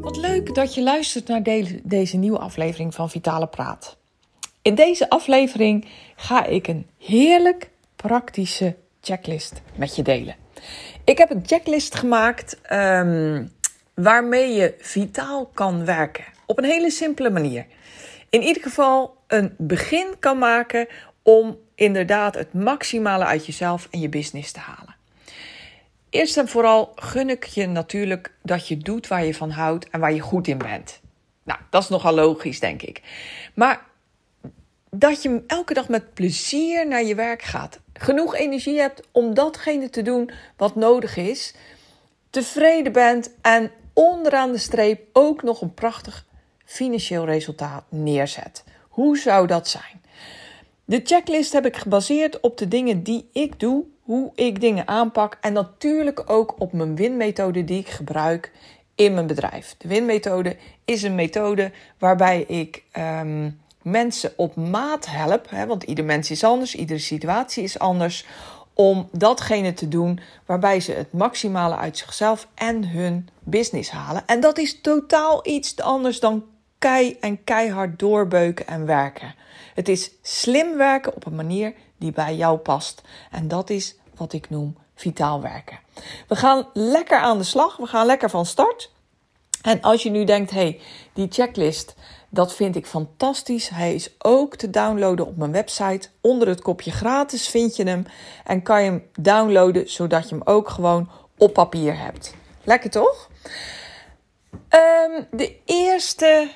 Wat leuk dat je luistert naar deze nieuwe aflevering van Vitale Praat. In deze aflevering ga ik een heerlijk praktische checklist met je delen. Ik heb een checklist gemaakt um, waarmee je vitaal kan werken. Op een hele simpele manier. In ieder geval een begin kan maken om inderdaad het maximale uit jezelf en je business te halen. Eerst en vooral gun ik je natuurlijk dat je doet waar je van houdt en waar je goed in bent. Nou, dat is nogal logisch, denk ik. Maar dat je elke dag met plezier naar je werk gaat. Genoeg energie hebt om datgene te doen wat nodig is. Tevreden bent en onderaan de streep ook nog een prachtig financieel resultaat neerzet. Hoe zou dat zijn? De checklist heb ik gebaseerd op de dingen die ik doe, hoe ik dingen aanpak en natuurlijk ook op mijn winmethode die ik gebruik in mijn bedrijf. De winmethode is een methode waarbij ik um, mensen op maat help, hè, want ieder mens is anders, iedere situatie is anders, om datgene te doen waarbij ze het maximale uit zichzelf en hun business halen. En dat is totaal iets anders dan kei en keihard doorbeuken en werken. Het is slim werken op een manier die bij jou past. En dat is wat ik noem vitaal werken. We gaan lekker aan de slag. We gaan lekker van start. En als je nu denkt, hey, die checklist, dat vind ik fantastisch. Hij is ook te downloaden op mijn website. Onder het kopje gratis vind je hem. En kan je hem downloaden, zodat je hem ook gewoon op papier hebt. Lekker toch? Um, de eerste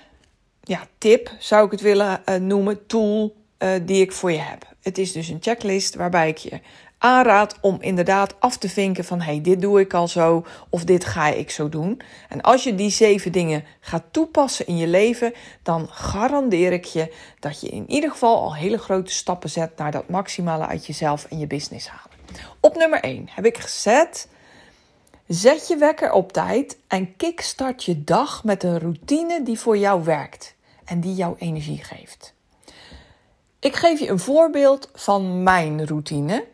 ja, tip zou ik het willen uh, noemen, tool uh, die ik voor je heb. Het is dus een checklist waarbij ik je aanraad om inderdaad af te vinken van hey, dit doe ik al zo of dit ga ik zo doen. En als je die zeven dingen gaat toepassen in je leven, dan garandeer ik je dat je in ieder geval al hele grote stappen zet naar dat maximale uit jezelf en je business halen. Op nummer 1 heb ik gezet Zet je wekker op tijd en kickstart je dag met een routine die voor jou werkt en die jou energie geeft. Ik geef je een voorbeeld van mijn routine,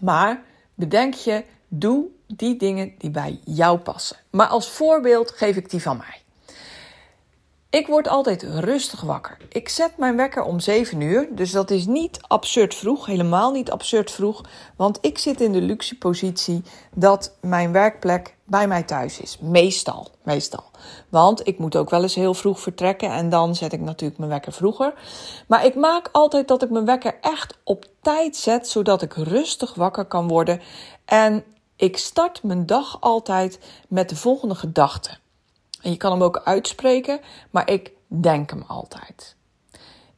maar bedenk je, doe die dingen die bij jou passen. Maar als voorbeeld geef ik die van mij. Ik word altijd rustig wakker. Ik zet mijn wekker om 7 uur, dus dat is niet absurd vroeg, helemaal niet absurd vroeg, want ik zit in de luxe positie dat mijn werkplek bij mij thuis is. Meestal, meestal. Want ik moet ook wel eens heel vroeg vertrekken en dan zet ik natuurlijk mijn wekker vroeger. Maar ik maak altijd dat ik mijn wekker echt op tijd zet, zodat ik rustig wakker kan worden. En ik start mijn dag altijd met de volgende gedachte. En je kan hem ook uitspreken, maar ik denk hem altijd.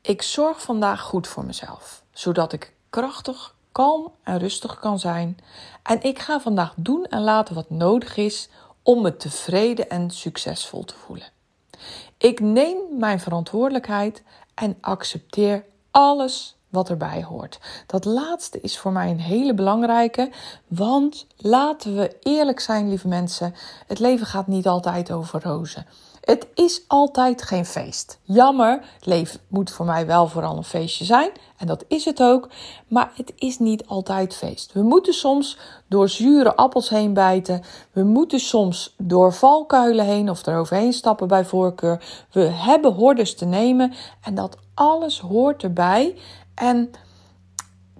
Ik zorg vandaag goed voor mezelf, zodat ik krachtig, kalm en rustig kan zijn. En ik ga vandaag doen en laten wat nodig is om me tevreden en succesvol te voelen. Ik neem mijn verantwoordelijkheid en accepteer alles wat erbij hoort. Dat laatste is voor mij een hele belangrijke, want laten we eerlijk zijn, lieve mensen, het leven gaat niet altijd over rozen. Het is altijd geen feest. Jammer, leven moet voor mij wel vooral een feestje zijn. En dat is het ook. Maar het is niet altijd feest. We moeten soms door zure appels heen bijten. We moeten soms door valkuilen heen of eroverheen stappen bij voorkeur. We hebben hordes te nemen. En dat alles hoort erbij. En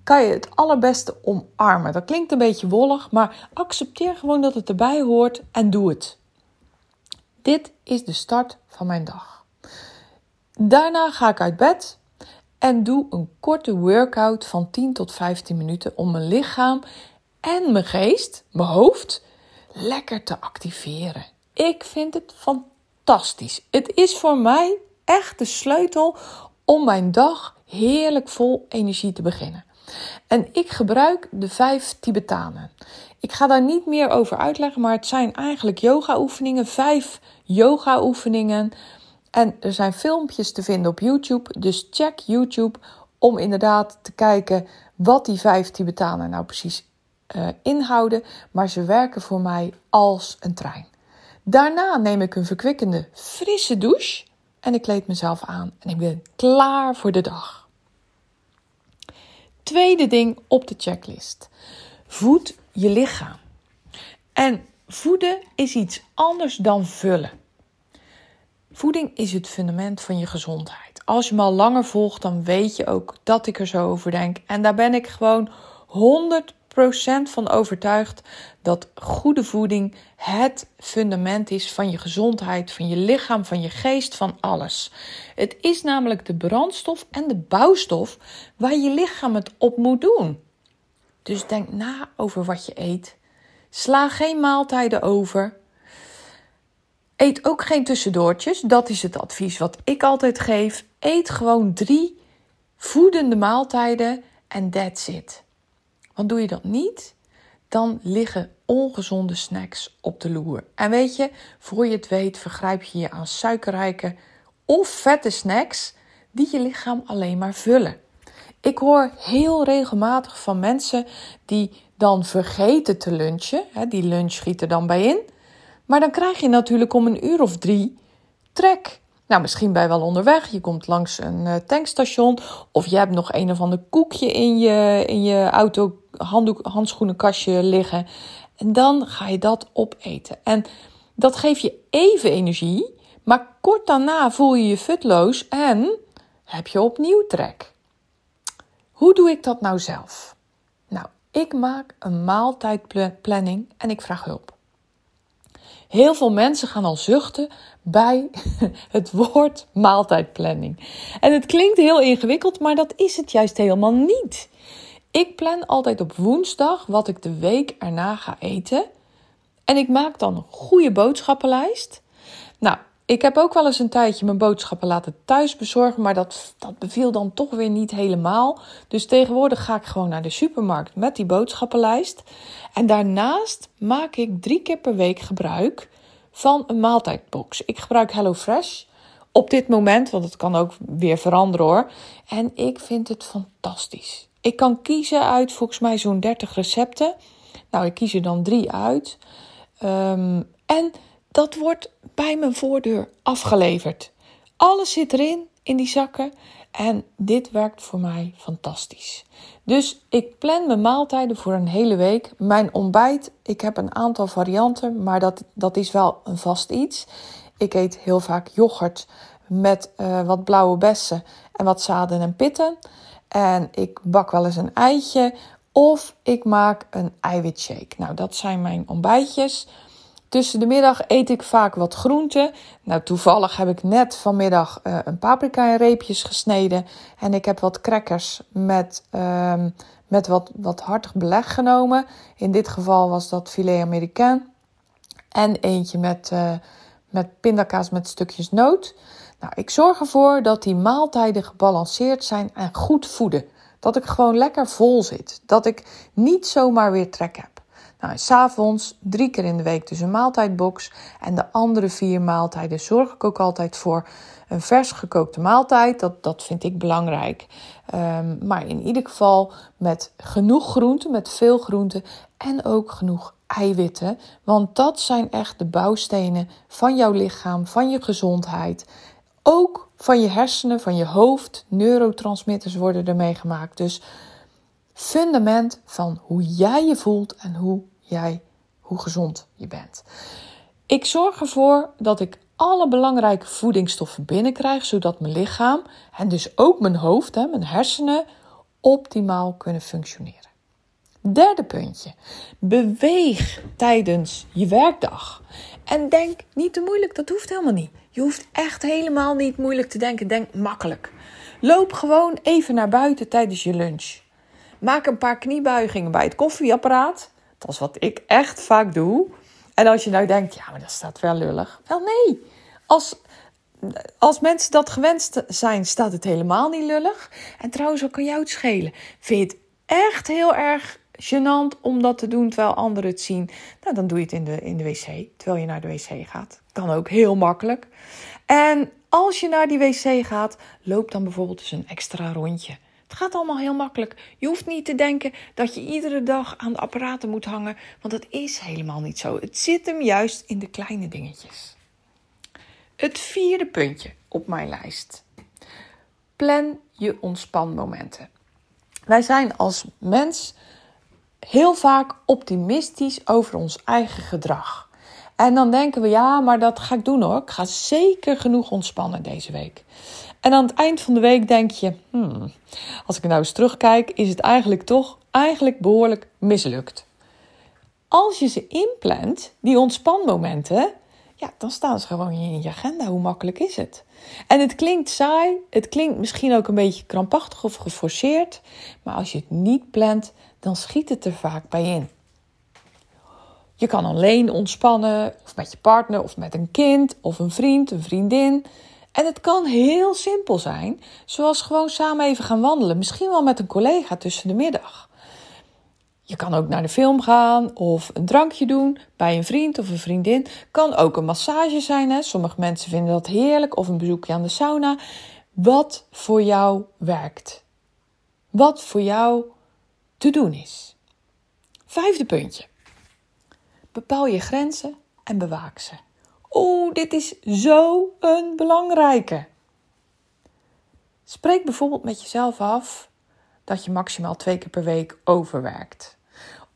kan je het allerbeste omarmen. Dat klinkt een beetje wollig, maar accepteer gewoon dat het erbij hoort en doe het. Dit is de start van mijn dag. Daarna ga ik uit bed en doe een korte workout van 10 tot 15 minuten om mijn lichaam en mijn geest, mijn hoofd, lekker te activeren. Ik vind het fantastisch. Het is voor mij echt de sleutel om mijn dag heerlijk vol energie te beginnen. En ik gebruik de vijf Tibetanen. Ik ga daar niet meer over uitleggen, maar het zijn eigenlijk yoga-oefeningen. Vijf yoga-oefeningen En er zijn filmpjes te vinden op YouTube. Dus check YouTube om inderdaad te kijken wat die vijf Tibetanen nou precies uh, inhouden. Maar ze werken voor mij als een trein. Daarna neem ik een verkwikkende, frisse douche. En ik kleed mezelf aan en ik ben klaar voor de dag. Tweede ding op de checklist. Voed je lichaam. En voeden is iets anders dan vullen. Voeding is het fundament van je gezondheid. Als je me al langer volgt, dan weet je ook dat ik er zo over denk. En daar ben ik gewoon 100% van overtuigd dat goede voeding het fundament is van je gezondheid, van je lichaam, van je geest, van alles. Het is namelijk de brandstof en de bouwstof waar je lichaam het op moet doen. Dus denk na over wat je eet. Sla geen maaltijden over. Eet ook geen tussendoortjes. Dat is het advies wat ik altijd geef. Eet gewoon drie voedende maaltijden en that's it. Want doe je dat niet, dan liggen ongezonde snacks op de loer. En weet je, voor je het weet, vergrijp je je aan suikerrijke of vette snacks die je lichaam alleen maar vullen. Ik hoor heel regelmatig van mensen die dan vergeten te lunchen. Die lunch schiet er dan bij in. Maar dan krijg je natuurlijk om een uur of drie trek. Nou, misschien ben je wel onderweg. Je komt langs een eh, tankstation. Of je hebt nog een of ander koekje in je, in je auto handdoek, handschoenenkastje liggen. En dan ga je dat opeten. En dat geeft je even energie. Maar kort daarna voel je je futloos en heb je opnieuw trek. Hoe doe ik dat nou zelf? Nou, ik maak een maaltijdplanning en ik vraag hulp. Heel veel mensen gaan al zuchten bij het woord maaltijdplanning. En het klinkt heel ingewikkeld, maar dat is het juist helemaal niet. Ik plan altijd op woensdag wat ik de week erna ga eten. En ik maak dan een goede boodschappenlijst. Nou, ik heb ook wel eens een tijdje mijn boodschappen laten thuis bezorgen, maar dat, dat beviel dan toch weer niet helemaal. Dus tegenwoordig ga ik gewoon naar de supermarkt met die boodschappenlijst. En daarnaast maak ik drie keer per week gebruik van een maaltijdbox. Ik gebruik HelloFresh op dit moment, want het kan ook weer veranderen hoor. En ik vind het fantastisch. Ik kan kiezen uit volgens mij zo'n 30 recepten. Nou, ik kies er dan drie uit. Um, en dat wordt bij mijn voordeur afgeleverd. Alles zit erin, in die zakken. En dit werkt voor mij fantastisch. Dus ik plan mijn maaltijden voor een hele week. Mijn ontbijt, ik heb een aantal varianten, maar dat, dat is wel een vast iets. Ik eet heel vaak yoghurt met uh, wat blauwe bessen en wat zaden en pitten. En ik bak wel eens een eitje of ik maak een eiwitshake. Nou, dat zijn mijn ontbijtjes. Tussen de middag eet ik vaak wat groenten. Nou, toevallig heb ik net vanmiddag uh, een paprika in reepjes gesneden. En ik heb wat crackers met, uh, met wat, wat hartig beleg genomen. In dit geval was dat filet américain. En eentje met, uh, met pindakaas met stukjes noot. Nou, ik zorg ervoor dat die maaltijden gebalanceerd zijn en goed voeden. Dat ik gewoon lekker vol zit. Dat ik niet zomaar weer trek heb. Nou, s'avonds drie keer in de week dus een maaltijdbox. En de andere vier maaltijden zorg ik ook altijd voor een vers gekookte maaltijd. Dat, dat vind ik belangrijk. Um, maar in ieder geval met genoeg groenten, met veel groenten en ook genoeg eiwitten. Want dat zijn echt de bouwstenen van jouw lichaam, van je gezondheid. Ook van je hersenen, van je hoofd. Neurotransmitters worden ermee gemaakt. Dus fundament van hoe jij je voelt en hoe jij, hoe gezond je bent. Ik zorg ervoor dat ik alle belangrijke voedingsstoffen binnenkrijg, zodat mijn lichaam en dus ook mijn hoofd, hè, mijn hersenen, optimaal kunnen functioneren. Derde puntje. Beweeg tijdens je werkdag. En denk niet te moeilijk, dat hoeft helemaal niet. Je hoeft echt helemaal niet moeilijk te denken. Denk makkelijk. Loop gewoon even naar buiten tijdens je lunch. Maak een paar kniebuigingen bij het koffieapparaat. Dat is wat ik echt vaak doe. En als je nou denkt, ja, maar dat staat wel lullig. Wel nee. Als, als mensen dat gewend zijn, staat het helemaal niet lullig. En trouwens, wat kan jou het schelen? Vind je het echt heel erg gênant om dat te doen terwijl anderen het zien? Nou, dan doe je het in de, in de wc, terwijl je naar de wc gaat. Kan ook heel makkelijk. En als je naar die wc gaat, loop dan bijvoorbeeld eens een extra rondje. Het gaat allemaal heel makkelijk. Je hoeft niet te denken dat je iedere dag aan de apparaten moet hangen, want dat is helemaal niet zo. Het zit hem juist in de kleine dingetjes. Het vierde puntje op mijn lijst. Plan je ontspanmomenten. Wij zijn als mens heel vaak optimistisch over ons eigen gedrag. En dan denken we, ja, maar dat ga ik doen hoor. Ik ga zeker genoeg ontspannen deze week. En aan het eind van de week denk je, hmm, als ik nou eens terugkijk, is het eigenlijk toch eigenlijk behoorlijk mislukt. Als je ze inplant, die ontspanmomenten, ja, dan staan ze gewoon in je agenda. Hoe makkelijk is het? En het klinkt saai, het klinkt misschien ook een beetje krampachtig of geforceerd, maar als je het niet plant, dan schiet het er vaak bij in. Je kan alleen ontspannen, of met je partner, of met een kind, of een vriend, een vriendin. En het kan heel simpel zijn, zoals gewoon samen even gaan wandelen, misschien wel met een collega tussen de middag. Je kan ook naar de film gaan of een drankje doen bij een vriend of een vriendin. Kan ook een massage zijn. Hè? Sommige mensen vinden dat heerlijk. Of een bezoekje aan de sauna. Wat voor jou werkt. Wat voor jou te doen is. Vijfde puntje. Bepaal je grenzen en bewaak ze. Oeh, dit is zo een belangrijke. Spreek bijvoorbeeld met jezelf af dat je maximaal twee keer per week overwerkt.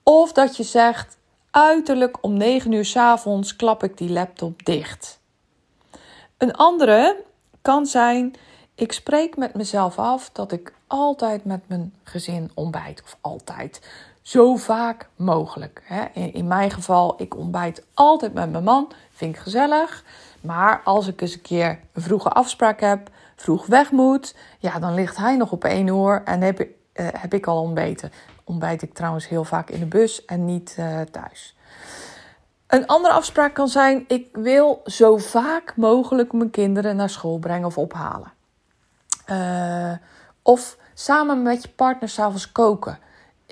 Of dat je zegt, uiterlijk om 9 uur s avonds klap ik die laptop dicht. Een andere kan zijn, ik spreek met mezelf af dat ik altijd met mijn gezin ontbijt. Of altijd. Zo vaak mogelijk. In mijn geval, ik ontbijt altijd met mijn man. Vind ik gezellig. Maar als ik eens een keer een vroege afspraak heb, vroeg weg moet, ja, dan ligt hij nog op één uur en heb ik, uh, heb ik al ontbeten ontbijt ik trouwens heel vaak in de bus en niet uh, thuis. Een andere afspraak kan zijn: ik wil zo vaak mogelijk mijn kinderen naar school brengen of ophalen. Uh, of samen met je partner s'avonds koken.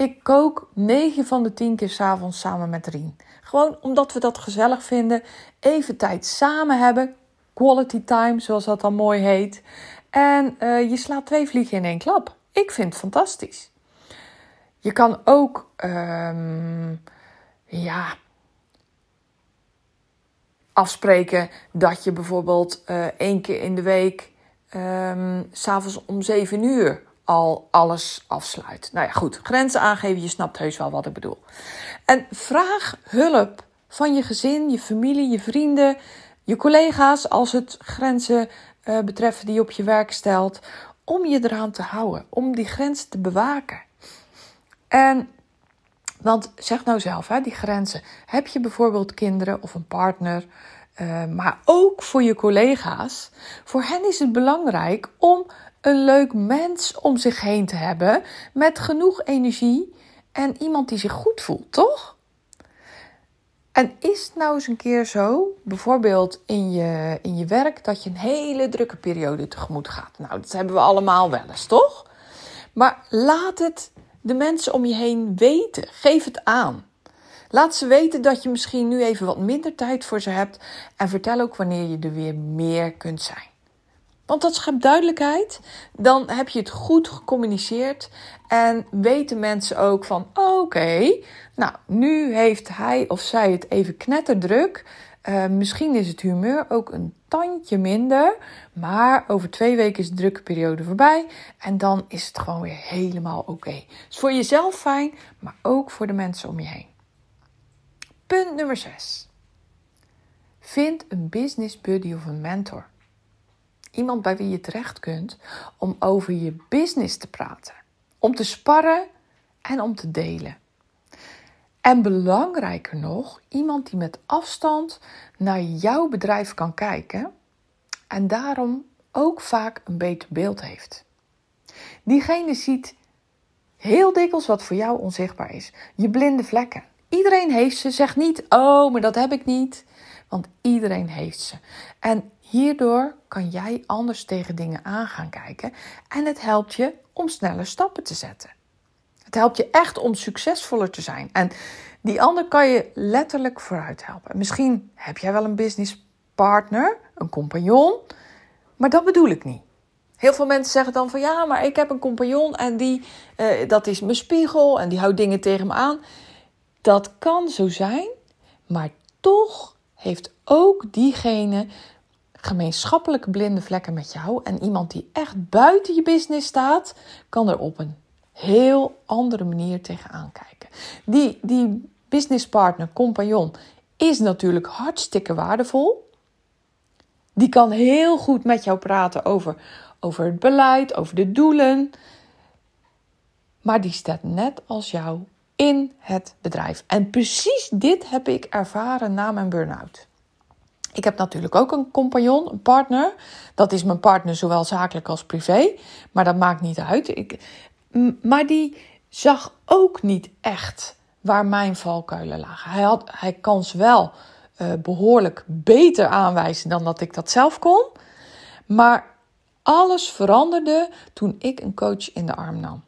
Ik kook 9 van de 10 keer s'avonds samen met Rien. Gewoon omdat we dat gezellig vinden. Even tijd samen hebben. Quality time, zoals dat dan mooi heet. En uh, je slaat twee vliegen in één klap. Ik vind het fantastisch. Je kan ook, um, ja, afspreken dat je bijvoorbeeld uh, één keer in de week, um, s'avonds om 7 uur, al alles afsluit. Nou ja, goed, grenzen aangeven, je snapt heus wel wat ik bedoel. En vraag hulp van je gezin, je familie, je vrienden, je collega's als het grenzen uh, betreffen die je op je werk stelt, om je eraan te houden, om die grenzen te bewaken. En, want zeg nou zelf, hè, die grenzen. Heb je bijvoorbeeld kinderen of een partner, uh, maar ook voor je collega's. Voor hen is het belangrijk om een leuk mens om zich heen te hebben met genoeg energie en iemand die zich goed voelt, toch? En is het nou eens een keer zo, bijvoorbeeld in je, in je werk, dat je een hele drukke periode tegemoet gaat? Nou, dat hebben we allemaal wel eens, toch? Maar laat het de mensen om je heen weten. Geef het aan. Laat ze weten dat je misschien nu even wat minder tijd voor ze hebt. En vertel ook wanneer je er weer meer kunt zijn. Want dat schept duidelijkheid. Dan heb je het goed gecommuniceerd. En weten mensen ook van: oké, nou, nu heeft hij of zij het even knetterdruk. Uh, misschien is het humeur ook een tandje minder. Maar over twee weken is de drukke periode voorbij. En dan is het gewoon weer helemaal oké. Okay. Is voor jezelf fijn, maar ook voor de mensen om je heen. Punt nummer 6. Vind een business buddy of een mentor. Iemand bij wie je terecht kunt om over je business te praten. Om te sparren en om te delen. En belangrijker nog, iemand die met afstand naar jouw bedrijf kan kijken en daarom ook vaak een beter beeld heeft. Diegene ziet heel dikwijls wat voor jou onzichtbaar is. Je blinde vlekken. Iedereen heeft ze. Zeg niet, oh, maar dat heb ik niet. Want iedereen heeft ze. En hierdoor kan jij anders tegen dingen aan gaan kijken. En het helpt je om sneller stappen te zetten. Het helpt je echt om succesvoller te zijn. En die ander kan je letterlijk vooruit helpen. Misschien heb jij wel een businesspartner, een compagnon. Maar dat bedoel ik niet. Heel veel mensen zeggen dan van ja, maar ik heb een compagnon en die, uh, dat is mijn spiegel en die houdt dingen tegen me aan. Dat kan zo zijn, maar toch heeft ook diegene gemeenschappelijke blinde vlekken met jou. En iemand die echt buiten je business staat, kan er op een heel andere manier tegenaan kijken. Die, die businesspartner, compagnon, is natuurlijk hartstikke waardevol. Die kan heel goed met jou praten over, over het beleid, over de doelen. Maar die staat net als jou in het bedrijf. En precies dit heb ik ervaren na mijn burn-out. Ik heb natuurlijk ook een compagnon, een partner. Dat is mijn partner, zowel zakelijk als privé. Maar dat maakt niet uit. Ik, maar die zag ook niet echt waar mijn valkuilen lagen. Hij, had, hij kan wel uh, behoorlijk beter aanwijzen dan dat ik dat zelf kon. Maar alles veranderde toen ik een coach in de arm nam.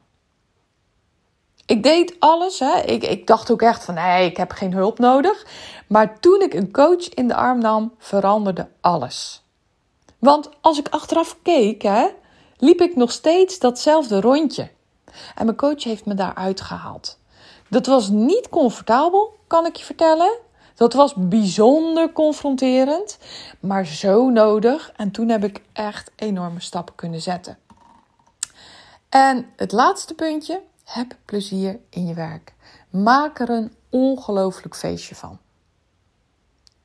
Ik deed alles. Hè. Ik, ik dacht ook echt van nee, ik heb geen hulp nodig. Maar toen ik een coach in de arm nam, veranderde alles. Want als ik achteraf keek, hè, liep ik nog steeds datzelfde rondje. En mijn coach heeft me daaruit gehaald. Dat was niet comfortabel, kan ik je vertellen. Dat was bijzonder confronterend, maar zo nodig. En toen heb ik echt enorme stappen kunnen zetten. En het laatste puntje: heb plezier in je werk. Maak er een ongelooflijk feestje van.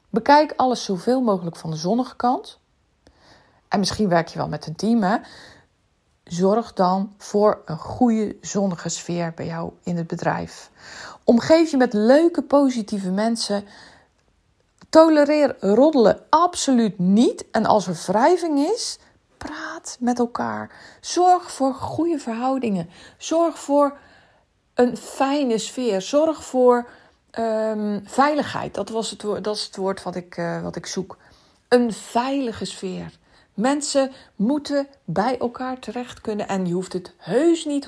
Bekijk alles zoveel mogelijk van de zonnige kant. En misschien werk je wel met een team, hè? Zorg dan voor een goede zonnige sfeer bij jou in het bedrijf. Omgeef je met leuke, positieve mensen. Tolereer roddelen absoluut niet. En als er wrijving is, praat met elkaar. Zorg voor goede verhoudingen. Zorg voor een fijne sfeer. Zorg voor um, veiligheid. Dat, was het woord, dat is het woord wat ik, uh, wat ik zoek. Een veilige sfeer. Mensen moeten bij elkaar terecht kunnen en je hoeft het heus niet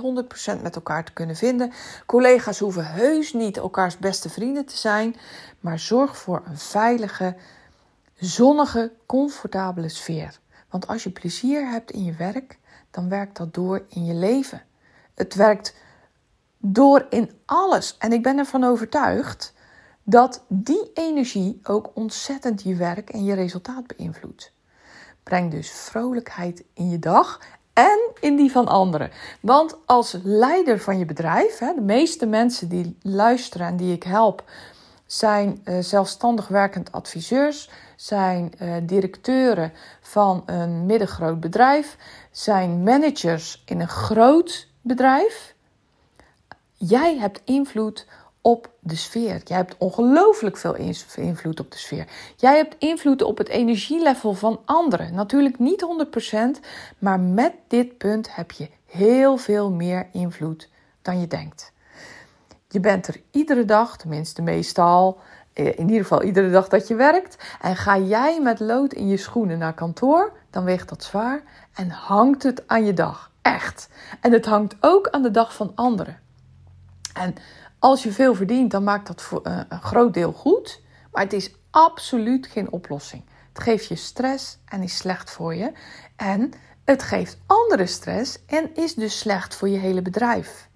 100% met elkaar te kunnen vinden. Collega's hoeven heus niet elkaars beste vrienden te zijn, maar zorg voor een veilige, zonnige, comfortabele sfeer. Want als je plezier hebt in je werk, dan werkt dat door in je leven. Het werkt door in alles. En ik ben ervan overtuigd dat die energie ook ontzettend je werk en je resultaat beïnvloedt. Breng dus vrolijkheid in je dag en in die van anderen. Want als leider van je bedrijf, de meeste mensen die luisteren en die ik help, zijn uh, zelfstandig werkend adviseurs, zijn uh, directeuren van een middengroot bedrijf, zijn managers in een groot bedrijf. Jij hebt invloed op de sfeer. Jij hebt ongelooflijk veel invloed op de sfeer. Jij hebt invloed op het energielevel van anderen. Natuurlijk niet 100%, maar met dit punt heb je heel veel meer invloed dan je denkt. Je bent er iedere dag, tenminste meestal, eh, in ieder geval iedere dag dat je werkt. En ga jij met lood in je schoenen naar kantoor, dan weegt dat zwaar en hangt het aan je dag. Echt. En het hangt ook aan de dag van anderen. En als je veel verdient, dan maakt dat voor eh, een groot deel goed. Maar het is absoluut geen oplossing. Het geeft je stress en is slecht voor je. En het geeft andere stress en is dus slecht voor je hele bedrijf.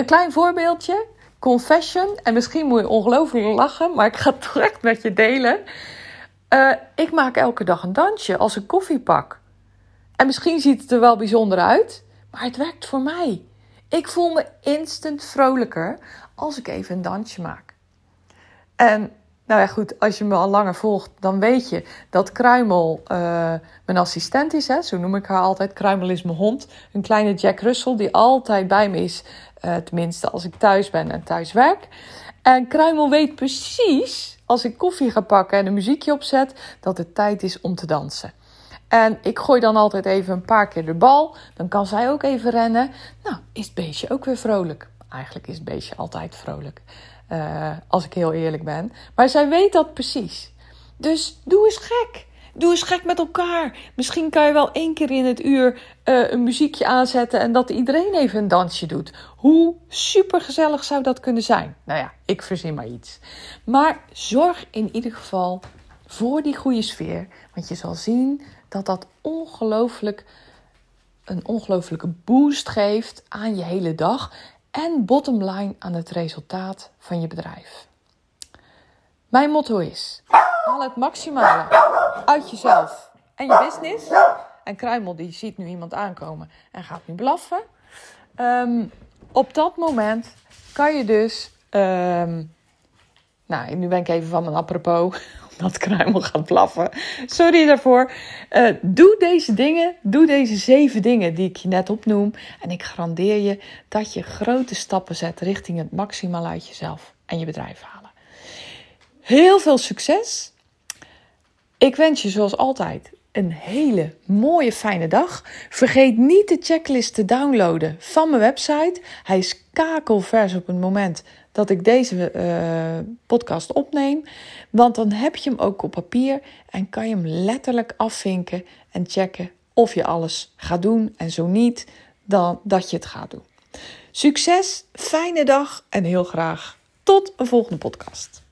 Een klein voorbeeldje, confession. En misschien moet je ongelooflijk lachen, maar ik ga het echt met je delen. Uh, ik maak elke dag een dansje als ik koffie pak. En misschien ziet het er wel bijzonder uit, maar het werkt voor mij. Ik voel me instant vrolijker als ik even een dansje maak. En nou ja, goed, als je me al langer volgt, dan weet je dat Kruimel uh, mijn assistent is. Hè? Zo noem ik haar altijd. Kruimel is mijn hond. Een kleine Jack Russell die altijd bij me is. Uh, tenminste, als ik thuis ben en thuis werk. En Kruimel weet precies, als ik koffie ga pakken en een muziekje opzet, dat het tijd is om te dansen. En ik gooi dan altijd even een paar keer de bal. Dan kan zij ook even rennen. Nou, is het beestje ook weer vrolijk. Eigenlijk is het beestje altijd vrolijk. Uh, als ik heel eerlijk ben. Maar zij weet dat precies. Dus doe eens gek. Doe eens gek met elkaar. Misschien kan je wel één keer in het uur uh, een muziekje aanzetten en dat iedereen even een dansje doet. Hoe supergezellig zou dat kunnen zijn? Nou ja, ik verzin maar iets. Maar zorg in ieder geval voor die goede sfeer. Want je zal zien dat dat ongelooflijk een ongelooflijke boost geeft aan je hele dag en bottom line aan het resultaat van je bedrijf. Mijn motto is: haal het maximale uit jezelf en je business. En Kruimel die ziet nu iemand aankomen en gaat nu blaffen. Ehm, op dat moment kan je dus. Um, nou, nu ben ik even van mijn apropos, omdat Kruimel gaat blaffen. Sorry daarvoor. Uh, doe deze dingen, doe deze zeven dingen die ik je net opnoem. En ik garandeer je dat je grote stappen zet richting het maximaal uit jezelf en je bedrijf halen. Heel veel succes. Ik wens je zoals altijd een hele mooie, fijne dag. Vergeet niet de checklist te downloaden van mijn website. Hij is kakelvers op het moment dat ik deze uh, podcast opneem. Want dan heb je hem ook op papier en kan je hem letterlijk afvinken en checken of je alles gaat doen. En zo niet, dan dat je het gaat doen. Succes, fijne dag en heel graag tot een volgende podcast.